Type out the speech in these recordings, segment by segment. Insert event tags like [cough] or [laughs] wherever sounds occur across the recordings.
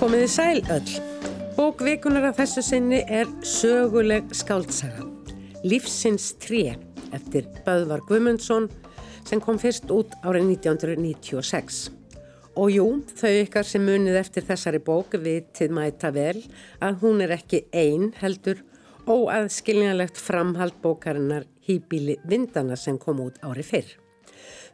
Komiði sæl öll. Bókvikunar af þessu sinni er söguleg skáltsaga. Lífsins 3 eftir Böðvar Gumundsson sem kom fyrst út árið 1996. Og jú, þau ykkar sem munið eftir þessari bók vitið mæta vel að hún er ekki einn heldur óaðskiljanlegt framhald bókarinnar Hýbíli Vindana sem kom út árið fyrr.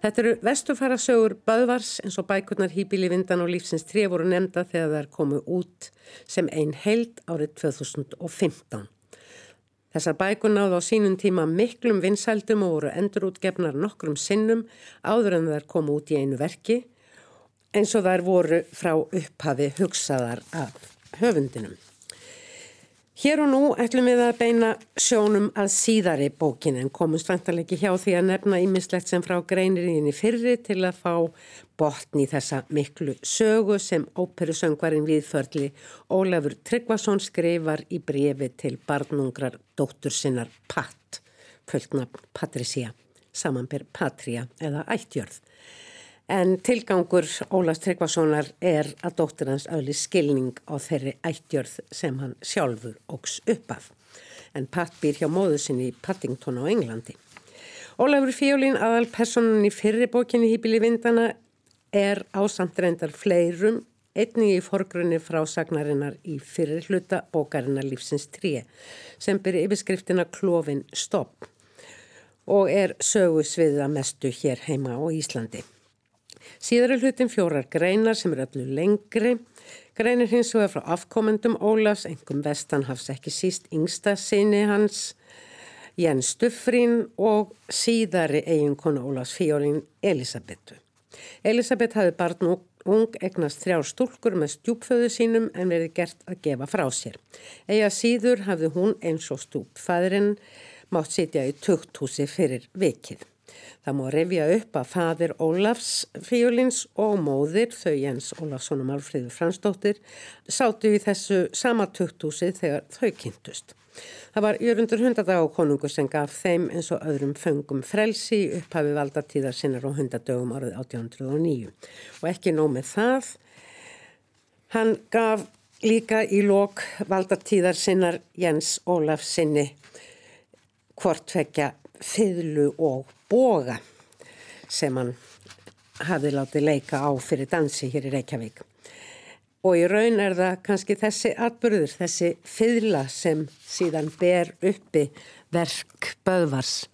Þetta eru vestufæra sögur Böðvars eins og bækurnar Hýbíli vindan og lífsins 3 voru nefnda þegar þær komu út sem einn held árið 2015. Þessar bækur náðu á sínum tíma miklum vinsældum og voru endurútgefnar nokkrum sinnum áður en þær komu út í einu verki eins og þær voru frá upphafi hugsaðar af höfundinum. Hér og nú ætlum við að beina sjónum að síðari bókin en komumst vantarleiki hjá því að nefna ímislegt sem frá greinir í fyrri til að fá botn í þessa miklu sögu sem óperusöngvarinn viðförli Ólafur Tryggvason skrifar í brefi til barnungrar dóttur sinnar Pat, földnafn Patricia, samanbyr Patria eða Ættjörð. En tilgangur Ólafs Tryggvasonar er að dóttir hans auðli skilning á þeirri ættjörð sem hann sjálfur ógs upp af. En Pat býr hjá móðu sinni í Paddington á Englandi. Ólafur Fjólín, aðal personun í fyrri bókinni Hýbili Vindana, er ásamt reyndar fleirum einnig í forgrunni frásagnarinnar í fyrir hluta bókarinnar Lífsins 3 sem byrja yfirskriftina Klófin Stopp og er sögusviða mestu hér heima á Íslandi. Síðar er hlutin fjórar greinar sem er öllu lengri. Greinir hins vegar frá afkomendum Ólafs, engum vestanhafs ekki síst yngsta sinni hans, Jens Stuffrin og síðari eiginkonu Ólafs Fjórin Elisabetu. Elisabeth hafi barn og ung egnast þrjár stúlkur með stjúpföðu sínum en verið gert að gefa frá sér. Ega síður hafði hún eins og stúpfæðurinn mátt sitja í tukthúsi fyrir vikið. Það má revja upp að fadir Ólafs Fíolins og móðir, þau Jens Ólafsson og Málfríður Fransdóttir, sátu í þessu sama tukthúsi þegar þau kynntust. Það var Jörgundur hundadaga konungur sem gaf þeim eins og öðrum föngum frelsi upphafi valdatíðar sinnar og hundadögum árið 1809. Og ekki nóg með það, hann gaf líka í lok valdatíðar sinnar Jens Ólafs sinni hvort vekja fiðlu og boga sem hann hafði látið leika á fyrir dansi hér í Reykjavík. Og í raun er það kannski þessi atbyrður, þessi fiðla sem síðan ber uppi verk Böðvars.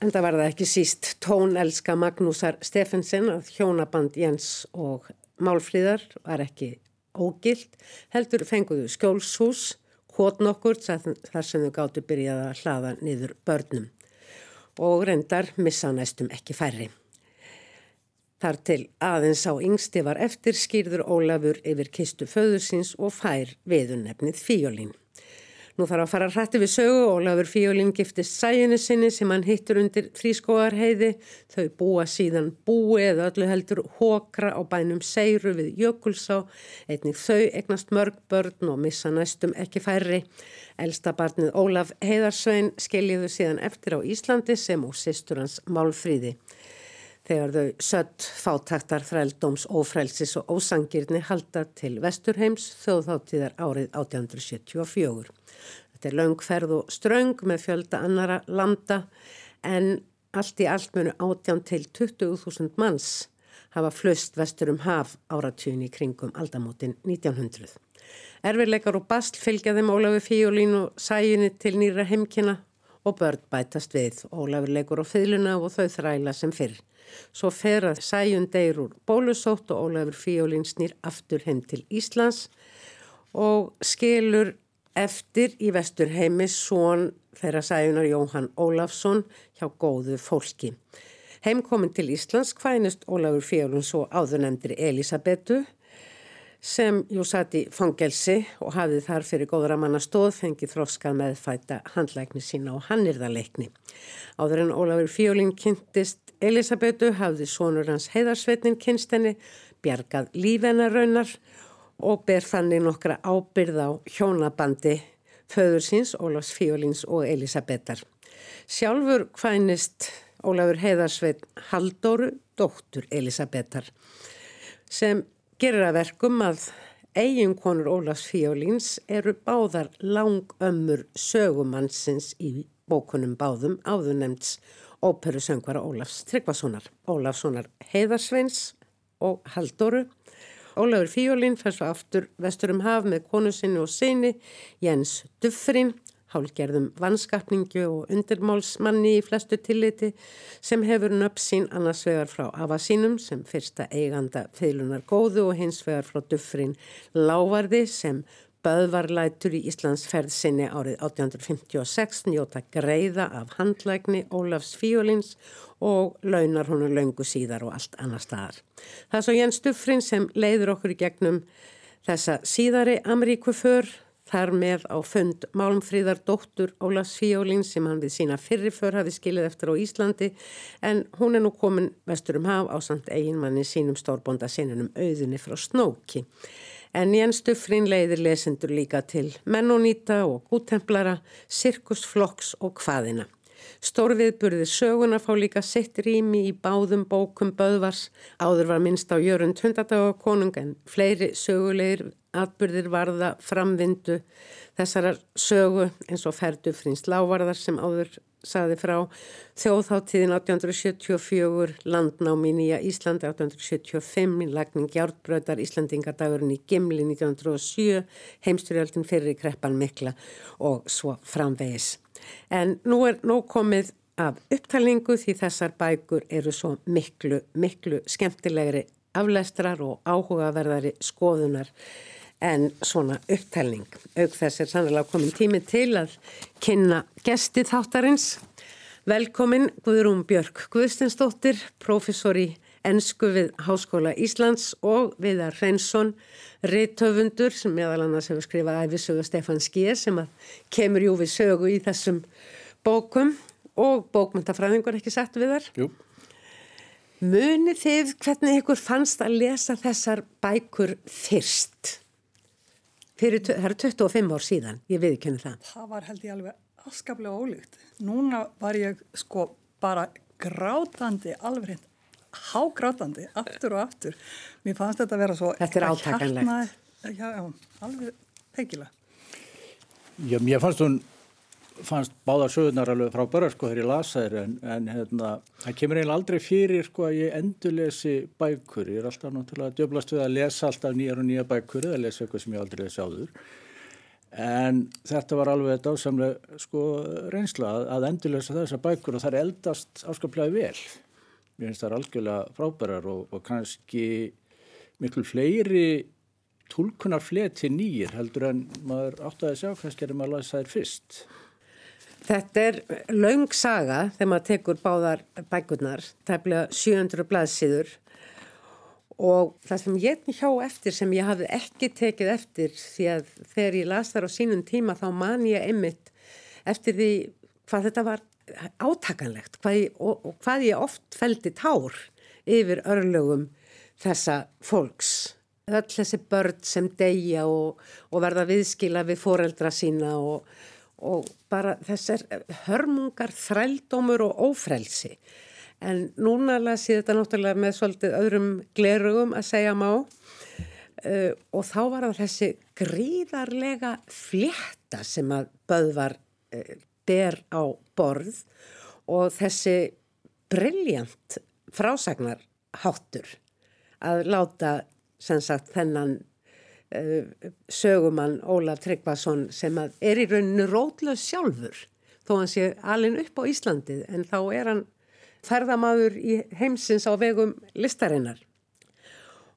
En það var það ekki síst tónelska Magnúsar Steffensen að hjónaband Jens og Málfríðar var ekki ógilt. Heldur fenguðu skjólshús, hót nokkur þar sem þau gáttu byrjaði að hlaða niður börnum og reyndar missa næstum ekki færri. Þar til aðeins á yngsti var eftir skýrður Ólafur yfir kistu föðursins og fær viðunnefnið Fíolín. Nú þarf að fara hrætti við sögu og Ólafur Fíolín giftist sæjunni sinni sem hann hittur undir frískóarheiði. Þau búa síðan búi eða öllu heldur hókra á bænum Seiru við Jökulsá. Einnig þau egnast mörg börn og missa næstum ekki færri. Elsta barnið Ólaf Heiðarsvein skiljiðu síðan eftir á Íslandi sem og sýstur hans Málfríði. Þegar þau sött fátaktar þrældóms ófrælsis og ósangirni halda til Vesturheims þjóðháttíðar árið 1874. Þetta er laungferð og ströng með fjölda annara landa en allt í allt munu 18 til 20.000 manns hafa flust vestur um haf áratjún í kringum aldamótin 1900. Erfiðleikar og bast fylgja þeim Ólafi Fíolín og sæjunni til nýra heimkina og börn bætast við. Ólafi leikur á fyluna og þau þræla sem fyrr. Svo fer að sæjun deyr úr bólusótt og Ólafur Fíolín snýr aftur heim til Íslands og skilur eftir í vestur heimi svon þeirra sæjunar Jóhann Ólafsson hjá góðu fólki. Heimkomin til Íslands hvænist Ólafur Fíolín svo áðurnemndri Elisabetu sem jú satt í fangelsi og hafið þar fyrir góðra manna stóð fengið þróskað meðfæta handlækni sína og hannirðarleikni. Áður en Ólafur Fjólín kynntist Elisabetu hafði sonur hans heiðarsveitnin kynstenni, bjargað lífenarraunar og ber þannig nokkra ábyrð á hjónabandi föður síns Ólafs Fjólíns og Elisabetar. Sjálfur hvænist Ólafur heiðarsveit Haldóru, dóttur Elisabetar, sem gerir að verkum að eiginkonur Ólafs Fíolíns eru báðar langömmur sögumannsins í bókunum báðum áður nefnds óperusöngvara Ólafs Tryggvasonar, Ólafssonar Heiðarsveins og Halldóru. Ólafur Fíolín fær svo aftur vestur um haf með konu sinni og sinni Jens Duffrin hálgerðum vanskapningu og undirmálsmanni í flestu tilliti sem hefur nöpp sín annars vegar frá Ava sínum sem fyrsta eiganda feilunar góðu og hins vegar frá Duffrin Lávarði sem Böðvarlætur í Íslands ferð sinni árið 1856 njóta greiða af handlægni Ólafs Fíolins og launar húnu löngu síðar og allt annar staðar. Það er svo Jens Duffrin sem leiður okkur í gegnum þessa síðari Ameríkuför Þar með á fund Málmfríðar dóttur Ólas Fíólín sem hann við sína fyrirför hafi skilið eftir á Íslandi en hún er nú komin vestur um haf á samt eiginmanni sínum stórbonda sinunum auðinni frá Snóki. En Jens Duffrin leiðir lesendur líka til Mennonita og Gútemplara, Sirkusflokks og Hvaðina. Stórviðburðir söguna fá líka sitt rými í báðum bókum Böðvars. Áður var minnst á Jörund hundadaga en fleiri sögulegir atbyrðir varða framvindu þessara sögu eins og ferdu frins lávarðar sem áður saði frá þjóðháttíðin 1874, landnám í Nýja Íslandi 1875, lagning hjártbröðar Íslandingadagurinn í Gimli 1907, heimstyrjaldin fyrir kreppan mikla og svo framvegis. En nú er nú komið af upptalingu því þessar bækur eru svo miklu, miklu skemmtilegri aflestrar og áhugaverðari skoðunar en svona upptælning. Aug þess er sannlega komin tími til að kynna gesti þáttarins. Velkomin Guðrún Björk Guðstinsdóttir, professor í ennsku við Háskóla Íslands og Viðar Reynsson, reittöfundur sem meðal annars hefur skrifað æfisögu Stefan Skýr sem kemur jú við sögu í þessum bókum og bókmyndafræðingur ekki sett við þar. Jú. Munið þið hvernig ykkur fannst að lesa þessar bækur fyrst? Fyrir, það eru 25 ár síðan, ég viðkynna það. Það var held ég alveg afskaplega ólíkt. Núna var ég sko bara grátandi, alveg hreint hágrátandi, aftur og aftur. Mér fannst þetta að vera svo... Þetta er átakanlegt. Já, já, alveg peikilega. Já, mér fannst hún fannst báðar sögurnar alveg frá börjar sko þegar ég lasa þér en, en hérna, það kemur eiginlega aldrei fyrir sko að ég endurlesi bækur, ég er alltaf náttúrulega djöblast við að lesa alltaf nýjar og nýja bækur eða lesa eitthvað sem ég aldrei lesi áður en þetta var alveg þetta ásamlega sko reynsla að endurlesa þessar bækur og það er eldast áskaplega vel mér finnst það algjörlega frábærar og, og kannski miklu fleiri tólkunar fleti nýjir heldur en maður átti að sjá kannski er maður að lasa þær fyrst. Þetta er laung saga þegar maður tekur báðar bækurnar, tæmlega 700 blaðsíður. Og það sem ég hjá eftir sem ég hafði ekki tekið eftir því að þegar ég las þar á sínum tíma þá man ég einmitt eftir því hvað þetta var átakanlegt hvað ég, og, og hvað ég oft feldi tár yfir örlögum þessa fólks. Öll þessi börn sem deyja og, og verða viðskila við foreldra sína og og bara þessar hörmungar, þrældómur og ófrelsi. En núna las ég þetta náttúrulega með svolítið öðrum glerugum að segja má uh, og þá var það þessi gríðarlega flétta sem að Böðvar uh, ber á borð og þessi brilljant frásagnarháttur að láta sagt þennan uh, sögumann Ólaf Tryggvason sem er í rauninu rótlaus sjálfur þó hann sé alin upp á Íslandið en þá er hann ferðamaður í heimsins á vegum listarinnar.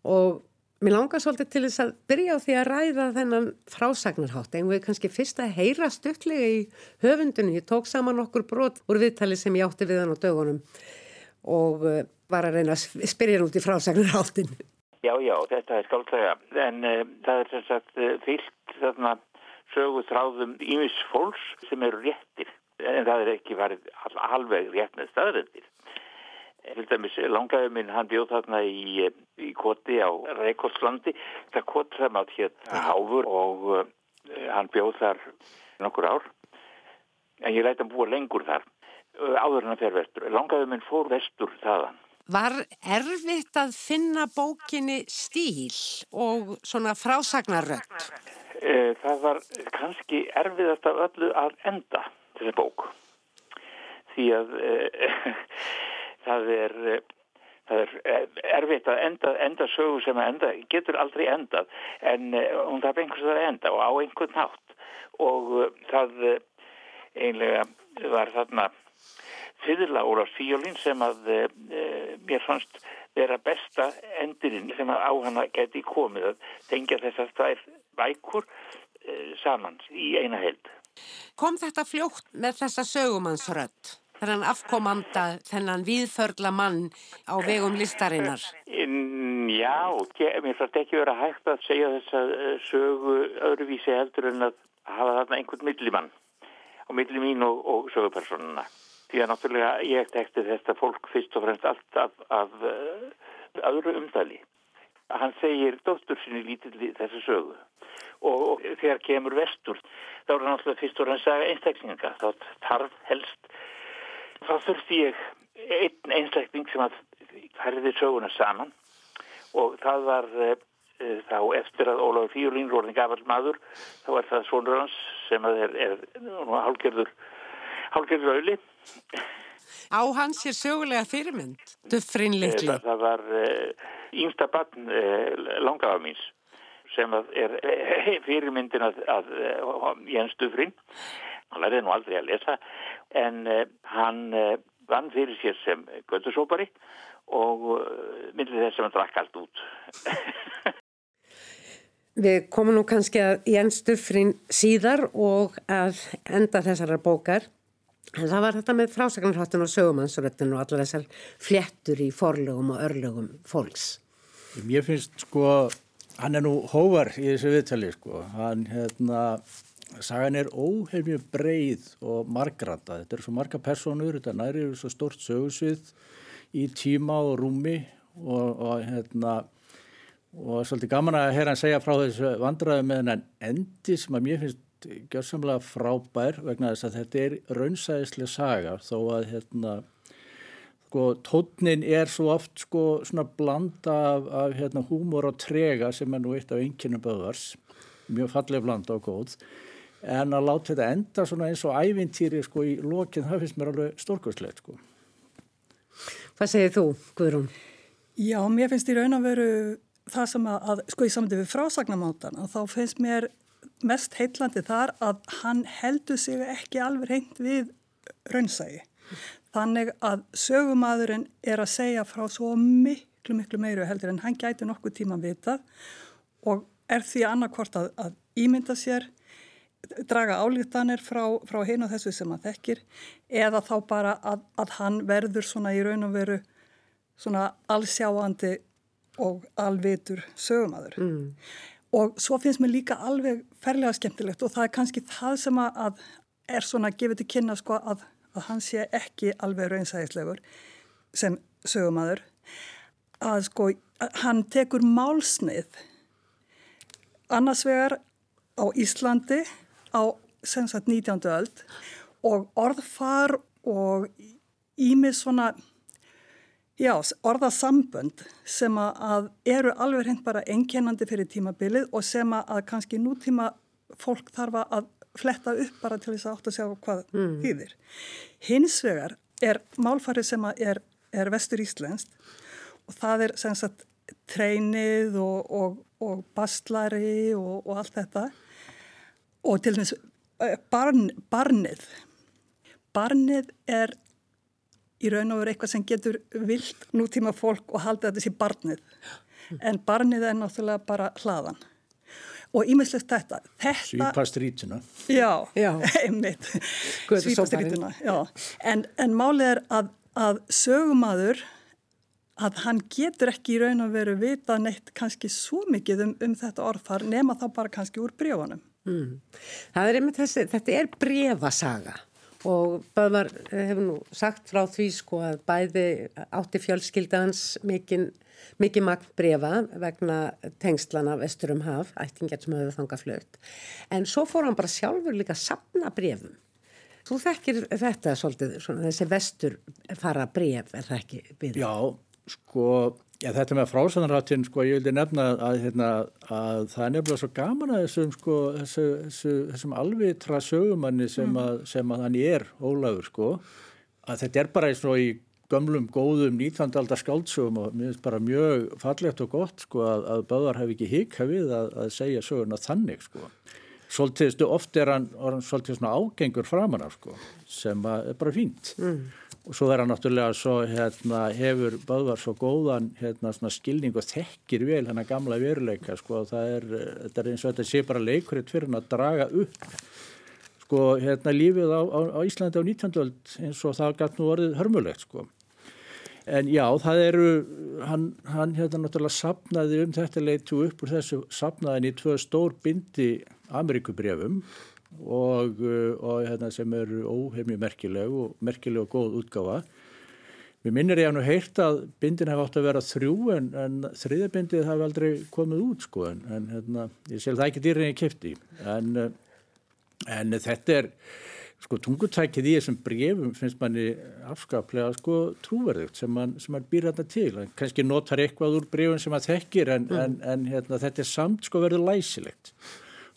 Og mér langar svolítið til þess að byrja á því að ræða þennan frásagnarhátt. En við kannski fyrst að heyra stuttlega í höfundunum, ég tók saman okkur brot úr viðtali sem ég átti við hann á dögunum og uh, var að reyna að spyrja hann út í frásagnarháttinu Já, já, þetta er skáltlega, en uh, það er sem sagt uh, fyllt þarna sögu þráðum ímis fólks sem eru réttir, en það er ekki varð alveg rétt með staðröndir. Til dæmis langaði minn hann bjóð þarna í, í koti á Reykjólslandi, það kot sem átt hér háfur og uh, hann bjóð þar nokkur ár, en ég læti hann búa lengur þar, áður hann að fer vestur. Langaði minn fór vestur þaðan Var erfitt að finna bókinni stíl og svona frásagnarrönd? Eh, það var kannski erfiðast af öllu að enda þessi bók. Því að [laughs] það er, það er erfitt að enda, enda sögu sem að enda, getur aldrei endað, en e, hún þarf einhvers að enda og á einhvern nátt. Og það einlega var þarna Fyrirla Ólaf Fíolín sem að e, mér fannst vera besta endurinn sem að á hana geti komið að tengja þessar tvær bækur e, saman í eina held. Kom þetta fljótt með þessa sögumannsrödd? Þennan afkomanda, þennan viðförla mann á vegum listarinnar? In, já, mér fannst ekki vera hægt að segja þessa sögu öðruvísi heldur en að hafa þarna einhvern millimann á milli mín og, og sögupersonuna. Því að náttúrulega ég tekti þetta fólk fyrst og fremst allt af, af uh, öðru umdali. Hann segir dóttur sinni lítill þessu sögu og, og þegar kemur vestur þá er hann náttúrulega fyrst og fremst saga einstaklinga. Þá tarf helst, þá þurfti ég einn einstakling sem að herði söguna saman og það var uh, þá eftir að Ólafur Fíolín róðin gafall maður þá er það svonur hans sem að er, er, er hálgerður hálgerður auðli Á hans er sögulega fyrirmynd, Duffrin litli. Það, það var yngsta uh, barn uh, langafa míns sem er uh, fyrirmyndin að, að Jens Duffrin. Hann lærði nú aldrei að lesa en hann vann fyrir sér sem göttusópari og myndið þess að hann drakk allt út. [laughs] Við komum nú kannski að Jens Duffrin síðar og að enda þessara bókar. En það var þetta með frásagnarháttun og sögumannsröttun og allar þessar fléttur í forlögum og örlögum fólks. Mér finnst sko, hann er nú hóvar í þessu viðtali sko, hann hérna, sagan er óheimju breið og margranda. Þetta er svo marga personur, þetta næri eru svo stort sögursvið í tíma og rúmi og, og hérna, og svolítið gaman að heyra hann segja frá þessu vandræðu með hennan endi sem að mér finnst gjörsamlega frábær vegna þess að þetta er raunsæðislega saga þó að hérna sko tótnin er svo oft sko svona blanda af, af hérna húmor og trega sem er nú eitt af einkynum böðvars mjög falleg blanda og góð en að láta þetta enda svona eins og ævintýri sko í lokin það finnst mér alveg stórkvæmslegt sko Hvað segir þú Guðrún? Já, mér finnst í raun að veru það sem að, að sko í við frásagnamátan að þá finnst mér mest heitlandi þar að hann heldur sig ekki alveg reynd við raunsægi. Þannig að sögumadurinn er að segja frá svo miklu, miklu meiru heldur en hann gæti nokkuð tíma vitað og er því annarkvort að, að ímynda sér, draga álíktanir frá, frá hinn og þessu sem hann þekkir eða þá bara að, að hann verður svona í raun og veru svona allsjáandi og alvitur sögumadur. Mm. Og svo finnst mér líka alveg ferlega skemmtilegt og það er kannski það sem að er svona gefið til kynna sko að, að hann sé ekki alveg raunsæðislegur sem sögumadur. Að sko að hann tekur málsnið annars vegar á Íslandi á sagt, 19. öld og orðfar og ímið svona Já, orðasambönd sem að eru alveg hreint bara einkennandi fyrir tímabilið og sem að kannski nútíma fólk þarf að fletta upp bara til þess að átt að sjá hvað mm. þýðir. Hins vegar er málfarið sem er, er vestur íslenskt og það er sem sagt treinið og, og, og bastlari og, og allt þetta og til þess eh, barn, barnið. Barnið er í raun og veru eitthvað sem getur vilt nútíma fólk og halda þetta sér barnið. En barnið er náttúrulega bara hlaðan. Og ímiðslegt þetta. þetta Svípastrítuna. Já, já. [laughs] einmitt. Svípastrítuna, já. En, en málið er að, að sögumadur, að hann getur ekki í raun og veru vita neitt kannski svo mikið um, um þetta orðfar nema þá bara kannski úr brefunum. Mm. Er þessi, þetta er brefasaga og Böðvar hefur nú sagt frá því sko að bæði átti fjölskyldans mikinn mikið magn brefa vegna tengslana vestur um haf, ættingar sem hefur þangað flögt. En svo fór hann bara sjálfur líka að sapna brefum. Þú þekkir þetta svolítið, svona, þessi vestur fara bref, er það ekki byrjað? Já, Sko, já, þetta með frásanaráttin, sko, ég vildi nefna að, hérna, að það er nefnilega svo gaman að þessum, sko, þessu, þessu, þessum alvitra sögumanni sem að, sem að hann er, Ólafur, sko, að þetta er bara eins og í gömlum, góðum, 19. aldar skáldsögum og mér finnst bara mjög fallegt og gott, sko, að, að Böðar hef ekki hika við að, að segja söguna þannig, sko. Svolítið, oft er hann, er hann svolítið svona ágengur framan af, sko, sem er bara fínt. Mm og svo er hann náttúrulega svo hérna, hefur Böðvar svo góðan hérna, skilning og þekkir vel hann að gamla veruleika sko, það er, er eins og þetta sé bara leikurinn fyrir hann að draga upp sko, hérna, lífið á, á, á Íslandi á 19. öld eins og það gæt nú orðið hörmulegt sko. en já, það eru hann, hann hérna náttúrulega sapnaði um þetta leitu upp úr þessu sapnaðin í tvö stór bindi Amerikubrefum og, uh, og hérna, sem eru óheimju merkileg og merkileg og góð útgáfa. Mér minnir ég að nú heyrt að bindin hefði átt að vera þrjú en, en þriðabindið hafi aldrei komið út sko en, en hérna, ég sel það ekki dýrin ég kæfti en, en þetta er sko tungutækið í þessum brefum finnst manni afskaplega sko trúverðugt sem mann man býr þetta til hann kannski notar eitthvað úr brefum sem maður þekkir en, mm. en hérna, þetta er samt sko verður læsilegt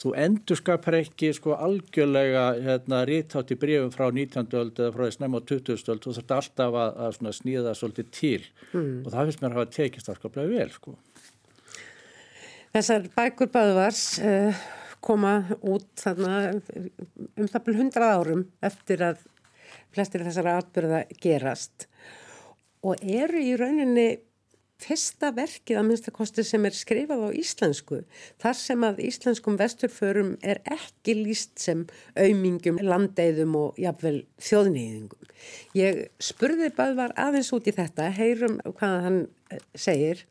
þú endur skapar ekki sko algjörlega hérna rítátt í brífum frá 19. öld eða frá þess nefn á 20. öld þú þurft alltaf að, að sníða svolítið til mm. og það finnst mér að hafa tekist afskaplega vel sko. Þessar bækur Böðvars uh, koma út þarna um það byrjum hundrað árum eftir að flestir þessara atbyrða gerast og eru í rauninni fyrsta verkið að minnstakosti sem er skrifað á íslensku þar sem að íslenskum vesturförum er ekki líst sem aumingum, landeiðum og jafnvel þjóðnýðingum. Ég spurði Böðvar aðeins út í þetta, heyrum hvað hann eh, segir.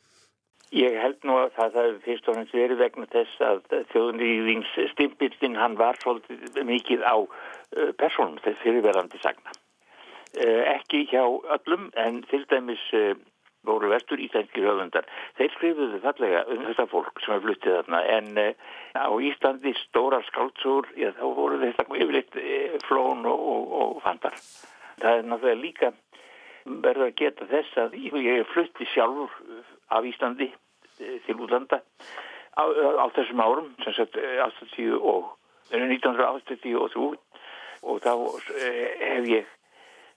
Ég held nú að það hefur fyrst og fremst verið vegna þess að þjóðnýðingsstimpillin hann var svolítið mikið á eh, personum þess fyrirverandi sagna. Eh, ekki hjá öllum en til dæmis voru vestur íslenskir höfundar. Þeir skrifuðu fallega um þetta fólk sem er fluttið þarna en uh, á Íslandi stóra skáltsúr, já þá voru þetta yfirleitt uh, flón og, og, og fandar. Það er náttúrulega líka verður að geta þess að ég flutti sjálfur af Íslandi uh, til útlanda á, á þessum árum, sem sagt 80 og 1983 og þá hef ég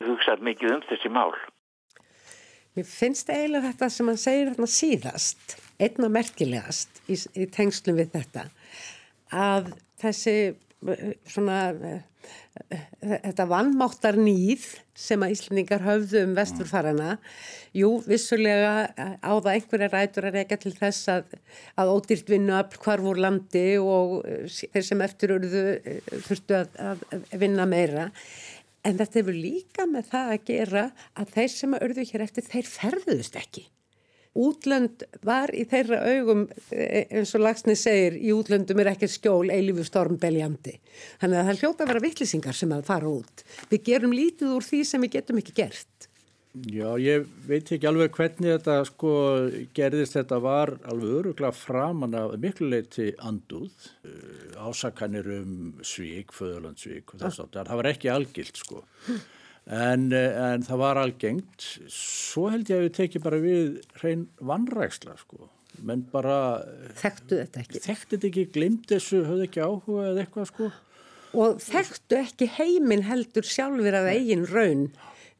hugsað mikið um þessi mál. Mér finnst eiginlega þetta sem hann segir hérna síðast, einna merkilegast í, í tengslum við þetta, að þessi svona, þetta vannmáttar nýð sem að Íslandingar höfðu um vesturfarana, jú, vissulega á það einhverja rætur að reyka til þess að, að ódýrt vinnu að hvar voru landi og þeir sem eftirurðu þurftu að, að vinna meira. En þetta hefur líka með það að gera að þeir sem að örðu hér eftir, þeir ferðuðust ekki. Útlönd var í þeirra augum, e, eins og Lagsni segir, í útlöndum er ekki skjól eilifu stormbeljandi. Þannig að það hljóta að vera vittlisingar sem að fara út. Við gerum lítið úr því sem við getum ekki gert. Já, ég veit ekki alveg hvernig þetta sko gerðist, þetta var alveg öruglega framan af miklu leiti anduð, uh, ásakanir um svík, föðurlandsvík og þess að það var ekki algilt sko, en, en það var algengt, svo held ég að við tekið bara við hrein vannræksla sko, menn bara... Þekktu þetta ekki? Þekktu þetta ekki, glimt þessu, höfðu ekki áhuga eða eitthvað sko. Og þekktu ekki heiminn heldur sjálfur af eigin raun?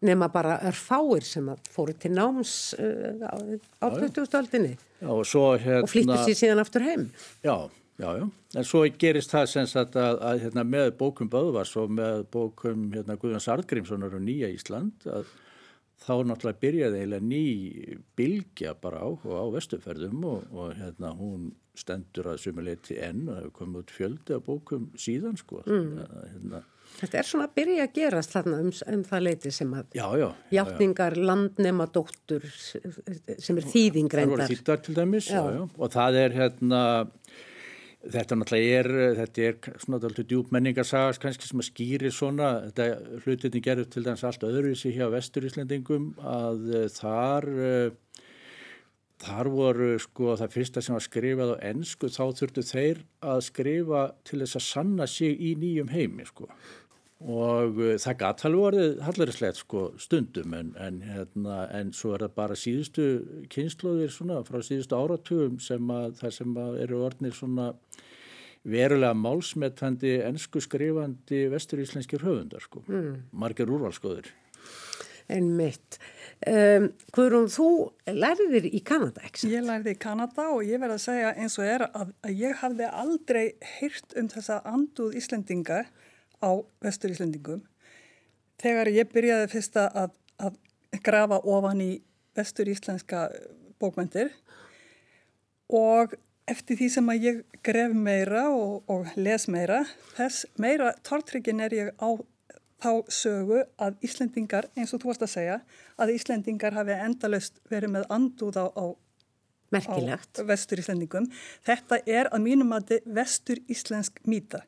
Nema bara örfáir sem fóru til náms uh, á, á 2000-aldinni og, hérna, og flýttu sér síðan aftur heim. Já, já, já. En svo gerist það sem sagt að, að hérna, með bókum Böðvars og með bókum hérna, Guðjons Artgrímssonar og Nýja Ísland að þá náttúrulega byrjaði eiginlega ný bilgja bara á, á vestuferðum og, og hérna hún stendur að sumuleiti enn og hefur komið út fjöldi af bókum síðan sko. Mm. Hérna, Þetta er svona að byrja að gerast þarna um, um það leiti sem að já, já, hjáttningar landnema dóttur sem er þýðingreindar. Það voru þýttar til dæmis já. og það er hérna, þetta náttúrulega er, þetta er svona alltaf djúb menningarsagas kannski sem að skýri svona, þetta hlutinni gerur til dæmis allt öðruvísi hjá vesturíslendingum að eh, þar... Eh, þar voru sko það fyrsta sem var skrifað á ennsku þá þurftu þeir að skrifa til þess að sanna sig í nýjum heimi sko og uh, það gæti alveg orðið hallarislegt sko stundum en, en, hérna, en svo er það bara síðustu kynnslóðir svona frá síðustu áratugum sem að það sem að eru orðnir svona verulega málsmetandi ennsku skrifandi vesturíslenskir höfundar sko, mm. margir úrvalskoður. En mitt. Um, Guðrún, þú lærðir í Kanada, ekki? Ég lærði í Kanada og ég verði að segja eins og er að, að ég hafði aldrei heyrt um þessa anduð Íslendinga á vestur Íslendingum. Þegar ég byrjaði fyrsta að, að grafa ofan í vestur íslenska bókmyndir og eftir því sem að ég gref meira og, og les meira, þess meira tortryggin er ég á þá sögu að Íslendingar, eins og þú varst að segja, að Íslendingar hafi endalust verið með andúð á, á, á vestur Íslendingum. Þetta er að mínum að þetta vestur Íslensk mýta.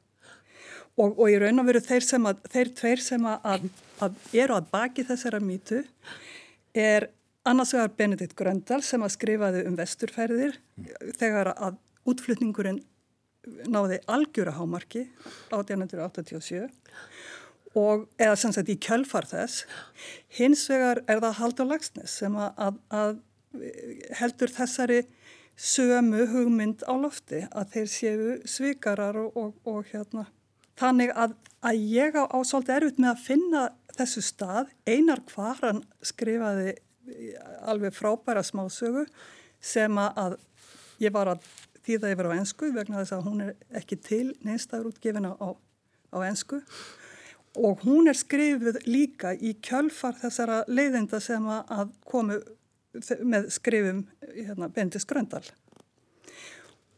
Og, og í raun og veru þeir að, þeir tveir sem að, að eru að baki þessara mýtu er annars vegar Benedikt Gröndal sem að skrifaði um vesturferðir þegar að útflutningurinn náði algjöra hámarki 1887 og eða sem sagt í kjölfar þess. Hins vegar er það Haldur Lagsnes sem að, að, að heldur þessari sömu hugmynd á lofti að þeir séu svikarar og, og, og hérna. Þannig að, að ég á, á svolítið erfitt með að finna þessu stað. Einar hvar hann skrifaði alveg frábæra smásögu sem að ég var að þýða yfir á ennsku vegna þess að hún er ekki til neinstafur útgefina á, á ennsku og hún er skrifið líka í kjölfar þessara leiðinda sem að komu með skrifum hérna, Bendis Gröndal.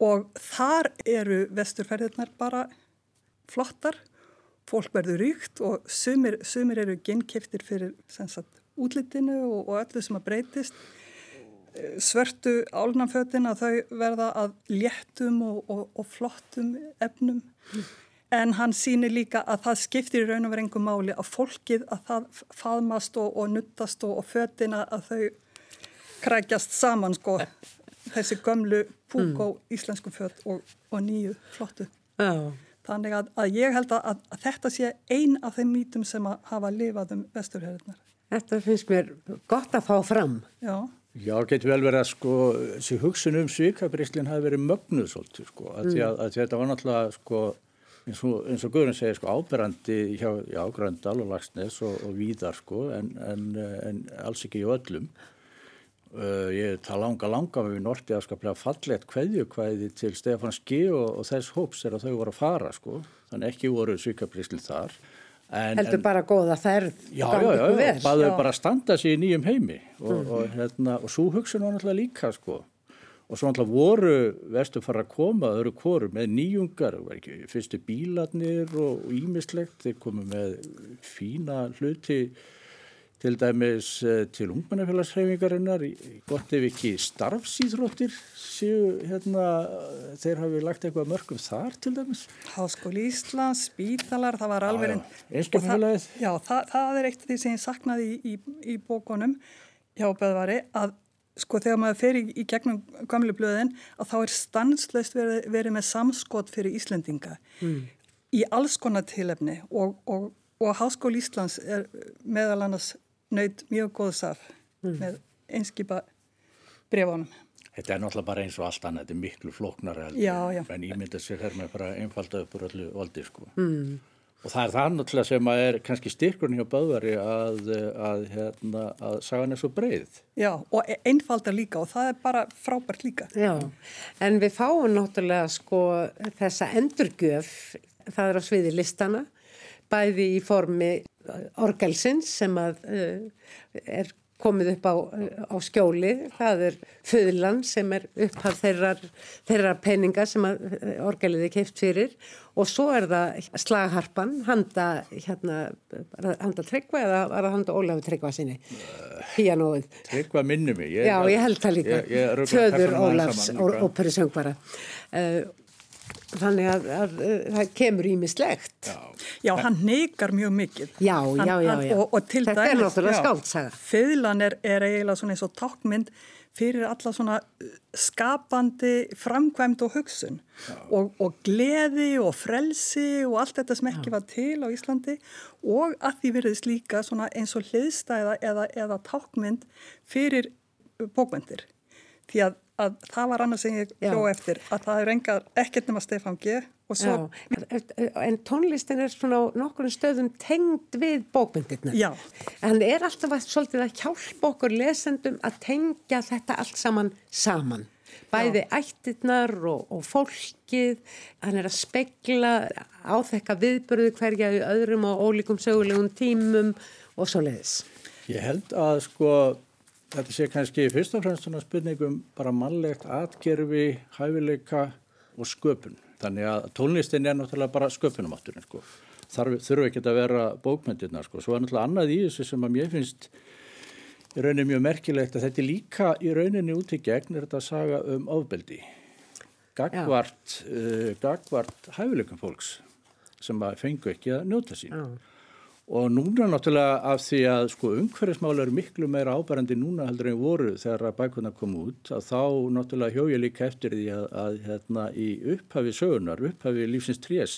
Og þar eru vesturferðirnar bara flottar fólk verður ríkt og sumir, sumir eru gennkiftir fyrir sagt, útlitinu og, og öllu sem að breytist. Svörtu álnafötin að þau verða að léttum og, og, og flottum efnum. mm en hann sýnir líka að það skiptir í raun og verið engum máli að fólkið að það faðmast og, og nuttast og, og fötina að þau krækjast saman sko þessi gömlu púk og mm. íslensku fött og, og nýju flottu. Oh. Þannig að, að ég held að, að þetta sé ein af þeim mítum sem að hafa lifað um vesturherðunar. Þetta finnst mér gott að fá fram. Já. Já, getur vel verið að sko, þessi hugsun um svíkabrislinn hafi verið mögnuð svolítið sko, að, mm. að, að þetta var náttúrulega sko eins og, og Guðurinn segir sko áberandi hjá já, Gröndal og Lagsnes og, og Víðar sko en, en, en alls ekki í öllum. Uh, ég tala langa langa með við Norti að skaplega fallet kveðjukvæði til Stefán Ski og, og þess hóps er að þau voru að fara sko. Þannig ekki voru svíkaprislið þar En, heldur en, bara góða ferð já, já, já, já, bara, bara standa sér í nýjum heimi og, mm. og, hérna, og svo hugsa nú náttúrulega líka sko og svo alltaf voru vestu fara að koma öðru kóru með nýjungar fyrstu bílarnir og ímislegt þeir komu með fína hluti til dæmis eh, til ungmennafélagsreifingarinnar gott ef ekki starfsýþróttir séu hérna þeir hafi lagt eitthvað mörgum þar til dæmis. Háskóli Íslands, Spítalar það var alveg einskapfélagið Já, það, það er eitt af því sem ég saknaði í, í, í bókonum hjá Böðvari að sko þegar maður fer í, í gegnum gamlu blöðin að þá er stanslöst verið, verið með samskot fyrir Íslendinga mm. í alls konar tilefni og, og, og Háskóli Íslands er meðal annars nöyð mjög góðsaf mm. með einskipa brefunum. Þetta er náttúrulega bara eins og allt annað, þetta er miklu flóknar en ímyndið sér hér með bara einfalda uppur öllu valdi sko. Mm. Og það er það náttúrulega sem er kannski styrkurinn hjá Böðvari að, að, hérna, að sagan er svo breið. Já, og e- einfaldar líka og það er bara frábært líka. Já, en við fáum náttúrulega sko þessa endurgjöf, það er á sviði listana, bæði í formi orgelsins sem að uh, er komið upp á, á skjóli, það er föðlan sem er upphaf þeirra, þeirra peninga sem orgeliði keift fyrir og svo er það slagharpan, handa, hérna, handa tryggva eða var það handa Ólafi tryggva sinni, píanóið. Tryggva minnum. Ég, Já, ég held það líka, föður Ólafs óperisöngvara. Uh, Þannig að, að, að það kemur ímislegt. Já. já, hann neikar mjög mikið. Já, hann, já, já. já. Og, og Þetta dæmis, er náttúrulega skáltsaga. Föðlan er, er eiginlega svona eins og tákmynd fyrir alla svona uh, skapandi framkvæmd og hugsun og, og gleði og frelsi og allt þetta sem ekki Já. var til á Íslandi og að því verðist líka svona eins og hliðstæða eða, eða tákmynd fyrir bókmyndir því að, að það var annars sem ég hló eftir að það er engar ekkert nema Stefán G. Svo... En tónlistin er svona nokkur stöðum tengd við bókmyndirna. Já. En það er alltaf að, svolítið að hjálpa okkur lesendum að tengja þetta allt saman saman. Bæði Já. ættirnar og, og fólkið, hann er að spegla á þekka viðbörðu hverja í öðrum og ólíkum sögulegum tímum og svo leiðis. Ég held að sko þetta sé kannski fyrst og fremst svona spurningum bara mannlegt atgerfi, hæfileika og sköpun. Þannig að tónlistin er náttúrulega bara sköpunumátturinn sko. Þurfu ekki að vera bókmyndirna sko. Svo er náttúrulega annað í þessu sem að mér finnst í rauninni mjög merkilegt að þetta er líka í rauninni út í gegn er þetta að saga um ofbeldi. Gagvart, uh, gagvart hæfileikum fólks sem að fengu ekki að njóta sín. Já. Og núna náttúrulega af því að sko umhverfismál eru miklu meira ábærandi núna heldur en voru þegar að bækuna kom út að þá náttúrulega hjója líka eftir því að, að hérna í upphafi sögunar, upphafi lífsins trés,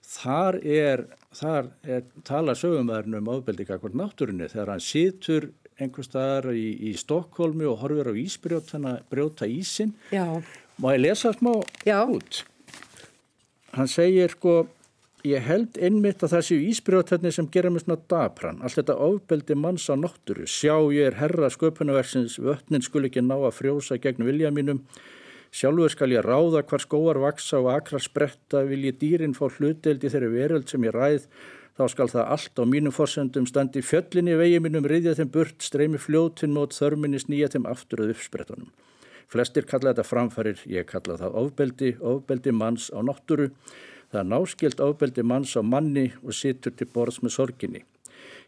þar er, þar er tala sögumæðurinn um ábeldi kakvart náttúrunni þegar hann situr einhver staðar í, í Stokkólmi og horfir á ísbrjótana, brjóta ísin. Já. Má ég lesa smá Já. út? Hann segir sko Ég held einmitt að það séu ísbrjóðtætni sem gera mér svona dapran. Allt þetta ofbeldi manns á náttúru. Sjá ég er herra sköpunverksins, vötnin skul ekki ná að frjósa gegn vilja mínum. Sjálfur skal ég ráða hvar skóar vaksa og akrar spretta. Vil ég dýrin fá hluteldi þeirri veröld sem ég ræð. Þá skal það allt á mínum forsendum standi fjöllinni vegi mínum riðja þeim burt, streymi fljótin mót þörminni snýja þeim aftur að uppsprettunum. Flestir kalla þetta framfærir, ég kalla það ofbeldi, ofbeldi manns á náttúru. Það er náskilt ábeldi manns á manni og situr til borðs með sorginni.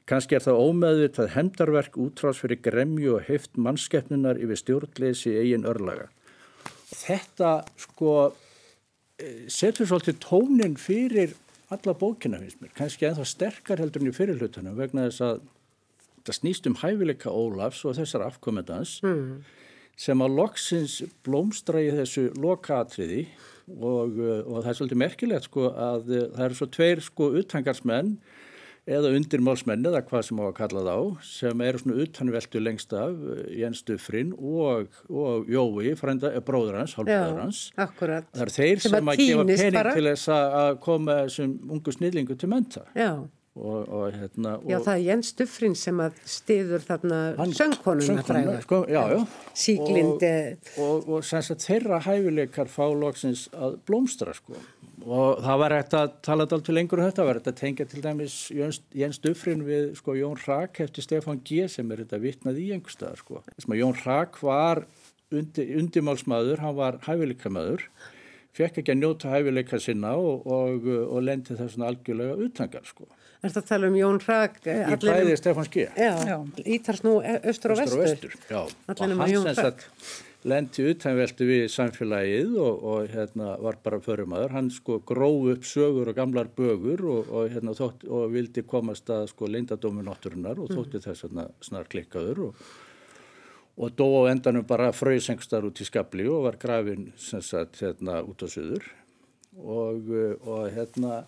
Kanski er það ómeðvitt að hemdarverk útrás fyrir gremju og heift mannskeppnunar yfir stjórnleysi eigin örlaga. Þetta sko eh, setur svolítið tónin fyrir alla bókina finnst mér. Kanski ennþá sterkar heldur en í fyrirlutunum vegna þess að það snýst um hæfileika Ólafs og þessar afkomendans mm. sem að loksins blómstra í þessu lokaatriði og, uh, og það er svolítið merkilegt sko að uh, það eru svo tveir sko uttangarsmenn eða undirmálsmenn eða hvað sem á að kalla þá sem eru svona utanveldu lengst af uh, Jens Dufrin og, og Jói, frænda, bróður hans, hálfbróður hans. Já, akkurat. Það eru þeir sem, sem að gefa pening bara. til þess að koma þessum ungu snillingu til menta. Já. Og, og, hérna, já, það er Jens Duffrin sem að stiður þarna söngkonuna fræða. Sko. Síklindi. Og, og sem sagt þeirra hæfileikar fá loksins að blómstra, sko. Og það var eftir að tala alltaf lengur um þetta, það var eftir að tengja til dæmis Jens, Jens Duffrin við, sko, Jón Rak eftir Stefán G. sem er þetta vitnað í einhver stað, sko. Jón Rak var undi, undimálsmaður, hann var hæfileikamöður, fekk ekki að njóta hæfileika sinna og lendi þessuna algjörlega utangar, sko. Er þetta að tala um Jón Hrag? Í bæði um- Stefán Skja. Já, Ítars nú östur og vestur. Östur og vestur, já. Allir hann sem sagt lendi utanveldu við samfélagið og, og hérna var bara förumadur. Hann sko gróð upp sögur og gamlar bögur og, og hérna þótt og vildi komast að sko leindadómi nátturinnar og þótti mm. þess að snar klikkaður og, og dó á endanum bara fröysengstar út í skabli og var grafin sem sagt hérna út á söður og hérna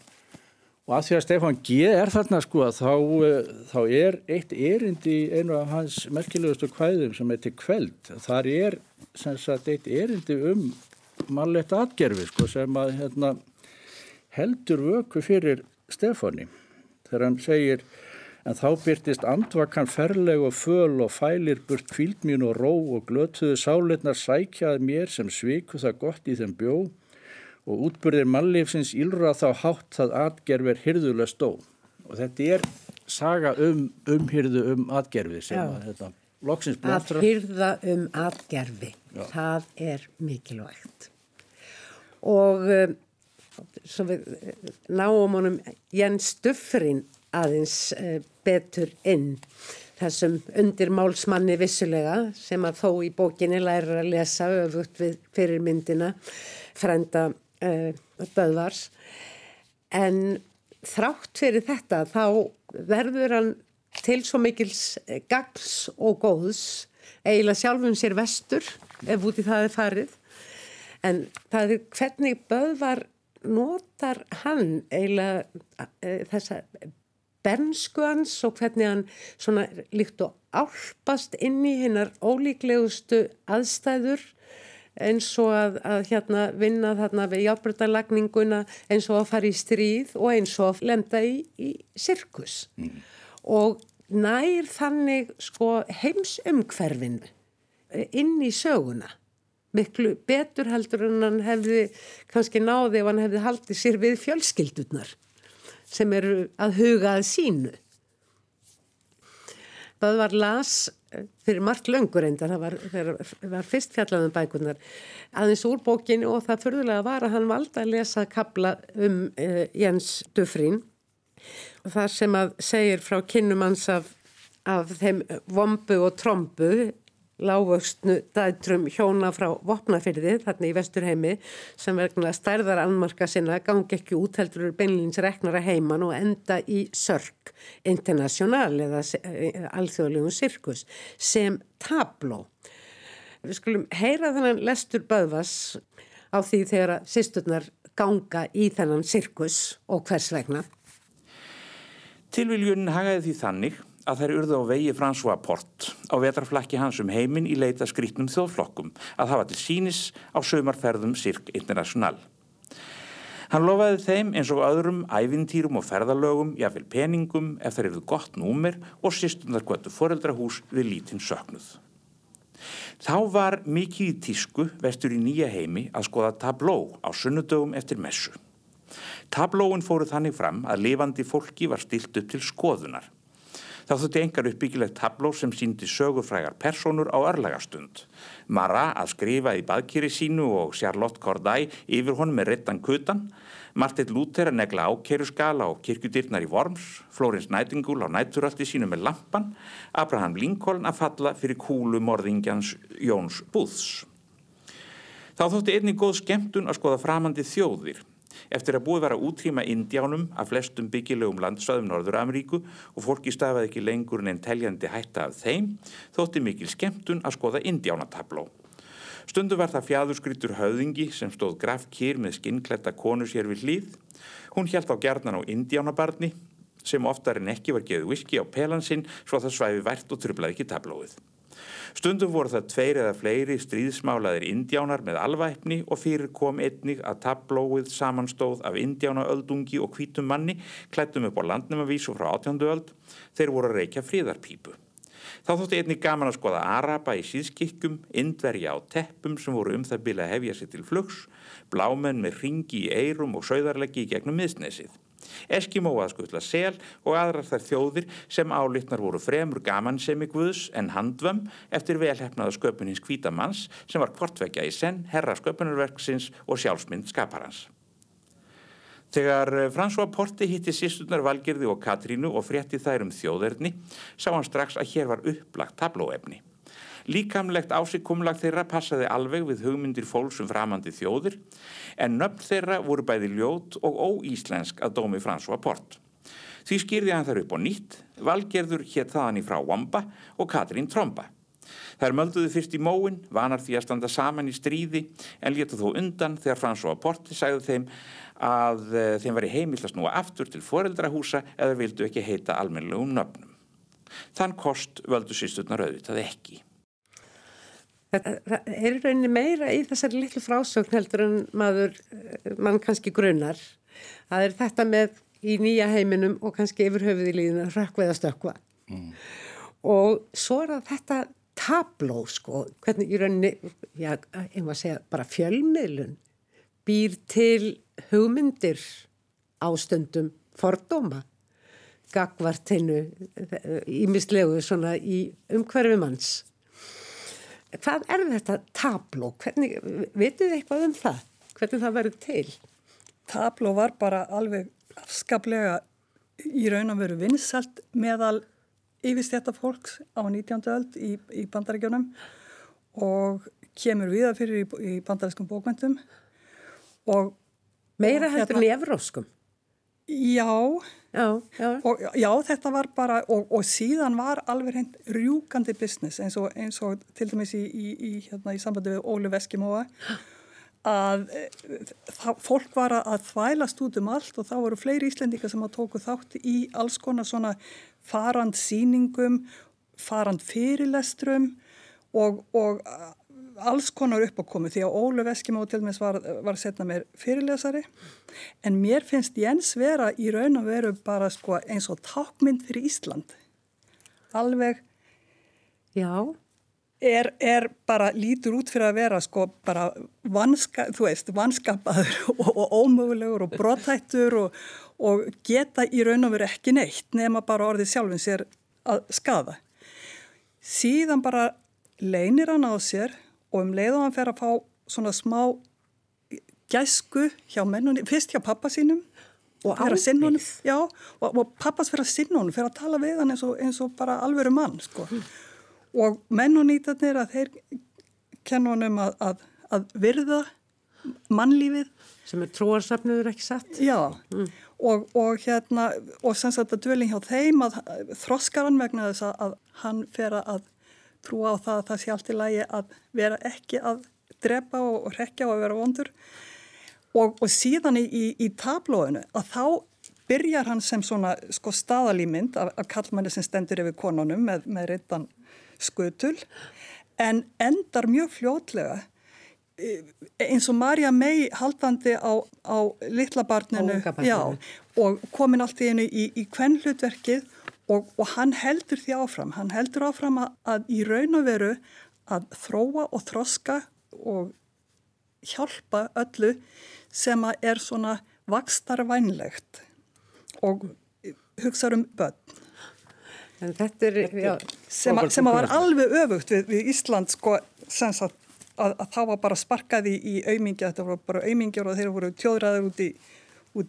Og að því að Stefán G. er þarna sko að þá, eh, þá er eitt erindi í einu af hans merkilegustu kvæðum sem heitir Kveld. Þar er sagt, eitt erindi um mannlegt atgerfi sko sem að hérna, heldur vöku fyrir Stefáni. Þegar hann segir en þá byrtist andvakan ferleg og föl og fælir burt kvíldmín og ró og glötuðu sáleitnar sækjaði mér sem sviku það gott í þeim bjóð og útbyrðir mannleifsins ílra þá hátt það atgerfir hyrðulega stó og þetta er saga um umhyrðu um atgerfi sem að þetta loksins blóttra. Að hyrða um atgerfi, Já. það er mikilvægt. Og um, svo við eh, náum honum Jens Duffrin aðeins uh, betur inn. Þessum undir málsmanni vissulega sem að þó í bókinni læra að lesa öfugt við fyrirmyndina frenda uh, Böðvars en þrátt fyrir þetta þá verður hann til svo mikils gagls og góðs eiginlega sjálfum sér vestur ef út í það er farið. En það er hvernig Böðvar notar hann eiginlega e, þessa bernsku hans og hvernig hann svona líkt og álpast inn í hinnar ólíklegustu aðstæður eins og að, að hérna vinna þarna við játbröndalagninguna eins og að fara í stríð og eins og að lenda í, í sirkus. Mm. og nær þannig sko heimsumhverfin inn í söguna. Miklu betur heldur en hann hefði kannski náði ef hann hefði haldið sér við fjölskyldurnar sem eru að huga að sínu það var las fyrir margt löngur enda það var, var fyrst fjallaðum bækunar aðeins úr bókinu og það förðulega var að hann valda að lesa kabla um uh, Jens Dufrín og það sem að segir frá kynnumanns af, af þeim vombu og trombu lágvöxtnu dætrum hjóna frá vopnafyrði þarna í vesturheimi sem verðinlega stærðar anmarka sinna gangi ekki út heldur beinlýns reknara heiman og enda í sörg internasjonal eða eh, alþjóðlegum sirkus sem tabló. Við skulum heyra þennan lestur Böðvas á því þegar að sýsturnar ganga í þennan sirkus og hvers vegna. Tilviljunin hagaði því þannig að þær urðu á vegi François Port á vetarflakki hans um heiminn í leita skrítnum þjóðflokkum að hafa til sínis á sömarferðum Sirk International. Hann lofaði þeim eins og öðrum ævintýrum og ferðalögum, jáfnvel peningum ef þær eruðu gott númer og sýstundar kvötu foreldrahús við lítinn söknuð. Þá var mikið í tísku vestur í nýja heimi að skoða tabló á sunnudögum eftir messu. Tablóin fóru þannig fram að lifandi fólki var stilt upp til skoðunar. Þá þurfti engar uppbyggilegt tabló sem síndi sögufrægar personur á örlagastund. Mara að skrifa í baðkýri sínu og Charlotte Corday yfir honum með rettan kutan. Martin Luther að negla ákeruskala og kirkudyrnar í Worms. Florence Nightingale á nætturaldi sínu með lampan. Abraham Lincoln að falla fyrir kúlu morðingjans Jóns Búðs. Þá þótti einnig góð skemmtun að skoða framandi þjóðir. Eftir að búið vera að útrýma Indiánum af flestum byggilegum landsvæðum Norður-Ameríku og fólki stafaði ekki lengur en teljandi hætta af þeim, þótti mikil skemmtun að skoða Indiánatabló. Stundu var það fjæðurskryttur höfðingi sem stóð grafkýr með skinnkletta konu sér við hlýð. Hún hjælt á gerðnan á Indiánabarni sem oftar en ekki var geðið whisky á pelansinn svo það svæfi vært og trublaði ekki tablóið. Stundum voru það tveir eða fleiri stríðsmálaðir indjánar með alvæpni og fyrir kom einnig að tablóið samanstóð af indjánaöldungi og hvítum manni klættum upp á landnumavís og frá átjándu öld. Þeir voru að reykja fríðarpípu. Þá þótti einnig gaman að skoða araba í síðskikkum, indverja á teppum sem voru um það bila hefja sér til flugs, blámenn með ringi í eirum og sögðarleggi í gegnum miðsnesið. Eskimóa skuttla sel og aðrar þær þjóðir sem álitnar voru fremur gaman sem í Guðs en handvömm eftir velhefnaða sköpunins kvítamanns sem var kvortvekja í senn, herra sköpunarverksins og sjálfsmynd skaparans. Þegar eh, François Porti hitti sýstunar Valgerði og Katrínu og frétti þær um þjóðerni sá hann strax að hér var upplagt tablóefni. Líkamlegt ásikumlag þeirra passaði alveg við hugmyndir fólksum framandi þjóðir en nöfn þeirra voru bæði ljót og óíslensk að dómi François Port. Því skýrði hann þar upp á nýtt, valgerður hér þaðan í frá Wamba og Katrín Tromba. Þær mölduðu fyrst í móin, vanar því að standa saman í stríði en létu þó undan þegar François Porti sagði þeim að eh, þeim var í heimilt að snúa aftur til foreldrahúsa eða vildu ekki heita almennilegum nöfnum. Þann kost völdu sýsturnar auðvitað ekki. Það er rauninni meira í þessari litlu frásögn heldur en maður, eh, mann kannski grunnar. Það er þetta með í nýja heiminum og kannski yfir höfuð í líðinu rökkveða stökkva. Mm. Og svo er þetta tabló sko, hvernig í rauninni, já, var að segja bara fjölmiðlun, býr til hugmyndir ástöndum fordóma gagvart hennu ímislegu eh, svona í umhverfumanns hvað er þetta tabló? Hvernig, vitið þið eitthvað um það? Hvernig það verður til? Tabló var bara alveg afskaplega í raun að veru vinsalt meðal yfirstjæta fólks á 19. öld í, í bandaríkjónum og kemur viða fyrir í, í bandarískum bókvendum og Meira heldur hérna, en í evróskum? Já, Já, já. og, já þetta var bara, og, og síðan var alveg hreint rjúkandi business eins og, eins og til dæmis í, í, í, hérna, í sambandi við Óli Veskimóa að það, fólk var að þvælast út um allt og þá voru fleiri íslendingar sem að tóku þátt í alls konar svona farand síningum, farand fyrirlestrum og, og alls konar upp á komu því að Ólu Veskimó til dæmis var, var setna mér fyrirlesari. En mér finnst Jens vera í raun og veru bara sko eins og tákmynd fyrir Ísland. Alveg Já, er, er bara lítur út fyrir að vera sko bara vanska, þú veist, vanskapaður [laughs] og, og ómögulegur og brotættur og, og geta í raun og veru ekki neitt nema bara orðið sjálfin sér að skada. Síðan bara leinir hann á sér og um leið og hann fer að fá svona smá gæsku hjá mennunni, fyrst hjá pappa sínum Og fer ábyrgð. já, og, og pappas sinna honum, fyrir að tala við hann eins og, eins og bara alvöru mann, sko. Og mennunýtarnir að þeir kenna honum að, að, að virða mannlífið, sem er trúarsafnuður ekki satt. já, og, og hérna, og sem sagt að dvöling hjá þeim að þroskar hann vegna þess að, að hann fer að trúa á það að það sé allt í lagi að vera ekki að drepa og, rekja og að vera vondur og, og síðan í, í, í tablóinu að þá byrjar hann sem svona sko staðalýmynd af, af kallmanni sem stendur yfir konunum með, með reytan skutul en endar mjög fljótlega eh, eins og Marja mei haldandi á, á litla barninu, Á unga barninu. Já, og komin allt í einu í, í kvennhlutverkið og, og hann heldur því áfram, hann heldur áfram að, að í raun og veru að þróa og þroska og hjálpa öllu sem að er svona vakstarvænlegt og hugsa um börn. En þetta er, já, sem, að, sem að var alveg öfugt við, við Ísland sko sagt að, að þá var bara sparkað í, aumingi, þetta voru bara aumingjur og þeir voru tjóðræður út í,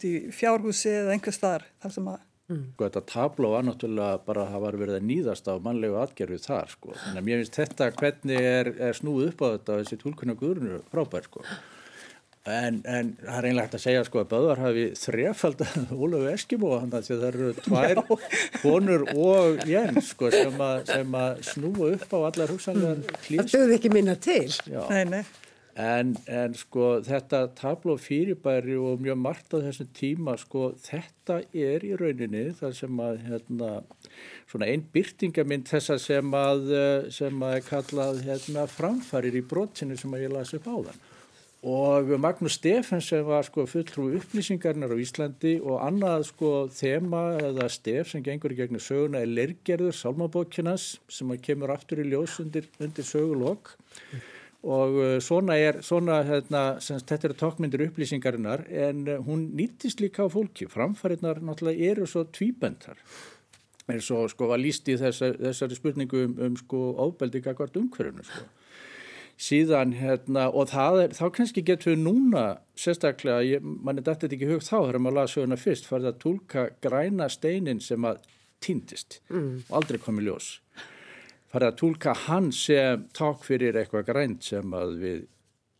í fjárhúsi eða einhver staðar þar sem að Sko þetta tabló var náttúrulega bara að það var verið að nýðast á mannlegu atgerfi þar sko. Þannig að mér finnst þetta hvernig er, er snúið upp á þetta og þessi tólkunna guðrunu frábær sko. En, en það er einlega hægt að segja sko að Böðvar hafi þrefald [laughs] Ólöfu Eskimo þannig að það eru tvær konur og Jens sko sem, að, sem að snúa upp á allar hugsanlegar það klís. döði ekki minna til. Já. nei, nei, En, en sko þetta tabló fyrirbæri og mjög margt á þessum tíma sko þetta er í rauninni það sem að hérna svona einn byrtingamind þessa sem að eh, sem að kallað hérna framfærir í brotinu sem að ég las upp áðan. Og Magnús Stefens sem var sko fulltrú upplýsingarnar á Íslandi og annað sko þema eða stef sem gengur í gegnum söguna er lergerður Salmabókinas sem að kemur aftur í ljós undir, undir sögulokk og uh, svona er, svona hérna, sem sagt, þetta eru tókmyndir upplýsingarinnar en uh, hún nýttist líka á fólki, framfæriðnar náttúrulega eru svo tvíbendar eins og sko var líst í þessari, þessari spurningu um, um sko óbeldi gagvart umhverfunu sko. Síðan hérna og er, þá kannski getur við núna sérstaklega, ég, mann er dættið ekki í hug þá þegar maður laði söguna fyrst, farið að tólka græna steinin sem að týndist mm. og aldrei komið ljós farið að tólka hann sem takk fyrir eitthvað grænt sem að við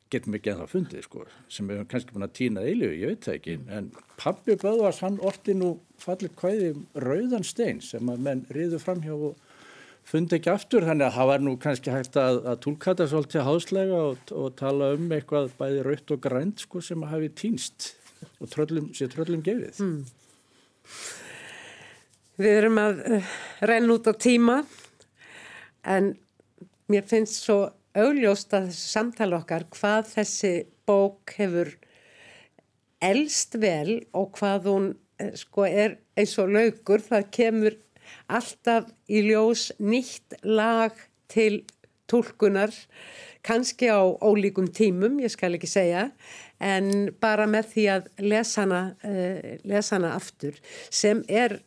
getum ekki ennþá fundið sko, sem við höfum kannski búin að týna eilju, ég veit það ekki, en pabbi Böðvars hann orti nú fallið kvæði um rauðan stein sem að menn riðu framhjá og fundi ekki aftur, þannig að það var nú kannski hægt að, að tólka þetta svolítið háslega og, og tala um eitthvað bæði raut og grænt sko sem að hafi týnst og tröllum, sé tröllum gefið. Mm. Við erum að uh, renna út á tíma en mér finnst svo augljóst að þessu samtala okkar hvað þessi bók hefur elst vel og hvað hún eh, sko er eins og laukur, það kemur alltaf í ljós nýtt lag til tólkunar, kannski á ólíkum tímum, ég skal ekki segja, en bara með því að lesa hana, uh, lesa hana aftur sem er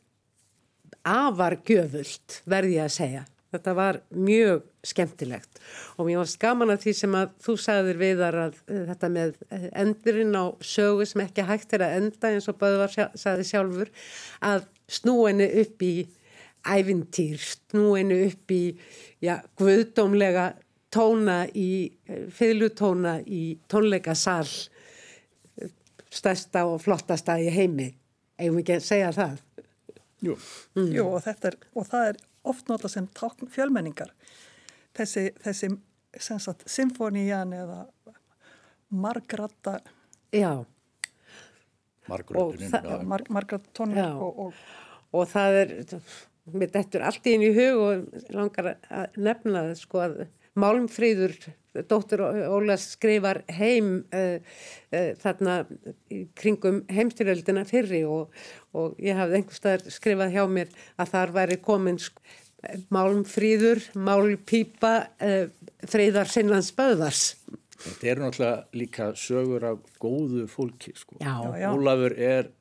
afar gjöfult, verði ég að segja. Þetta var mjög skemmtilegt og mér varst gaman að því sem að þú sagðir viðar að uh, þetta með uh, endurinn á sögu sem ekki hægt er að enda eins og Böðvar sagði sjálfur að snúinu upp í ævintýr, snúinu upp í já, guðdómlega tóna í, uh, fylgutóna í tónleikasal stærsta og flottasta í heimi eigum við ekki að segja það. Jú. Mm. Jú, og, er, og það er oft nota sem tákn fjölmenningar. Þessi, þessi sagt, symfónían eða margratta... Já. Margratunum. Mar, margratónum og, og, og það er, mér dettur allt í einu í hug og langar að nefna það sko að Málmfríður, dóttur Ólas skrifar heim uh, uh, þarna kringum heimstyrjöldina fyrri og, og ég hafði einhverstaðar skrifað hjá mér að þar væri komin sko, Málmfríður, Málpípa, uh, Freyðar Sinnlands Böðars. Þetta er náttúrulega líka sögur af góðu fólki sko. Já, já. Ólafur er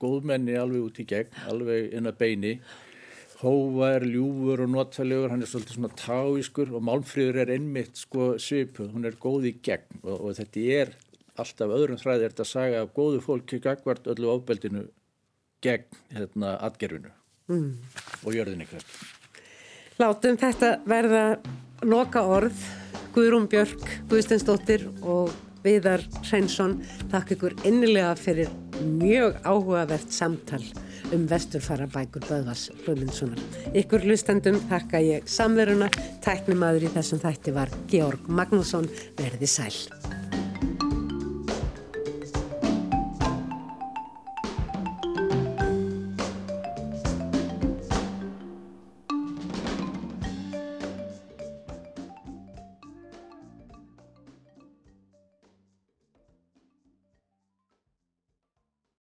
góðmenni alveg út í gegn, alveg inn að beini hóvar, ljúfur og notalegur, hann er svolítið svona táískur og Málmfríður er einmitt sko svipuð, hún er góð í gegn og, og þetta er alltaf öðrum þræði er þetta að saga af góðu fólki gagvart öllu ábeldinu gegn hérna atgerfinu mm. og jörðinni hvert. Látum þetta verða loka orð, Guðrún Björk, Guðsteinsdóttir og Viðar Hreinsson, takk ykkur innilega fyrir mjög áhugavert samtal um vesturfara bækur Böðvars Hlömundssonar. Ykkur hlustendum þakka ég samveruna, tæknum aður í þessum þætti var Georg Magnússon, verði sæl.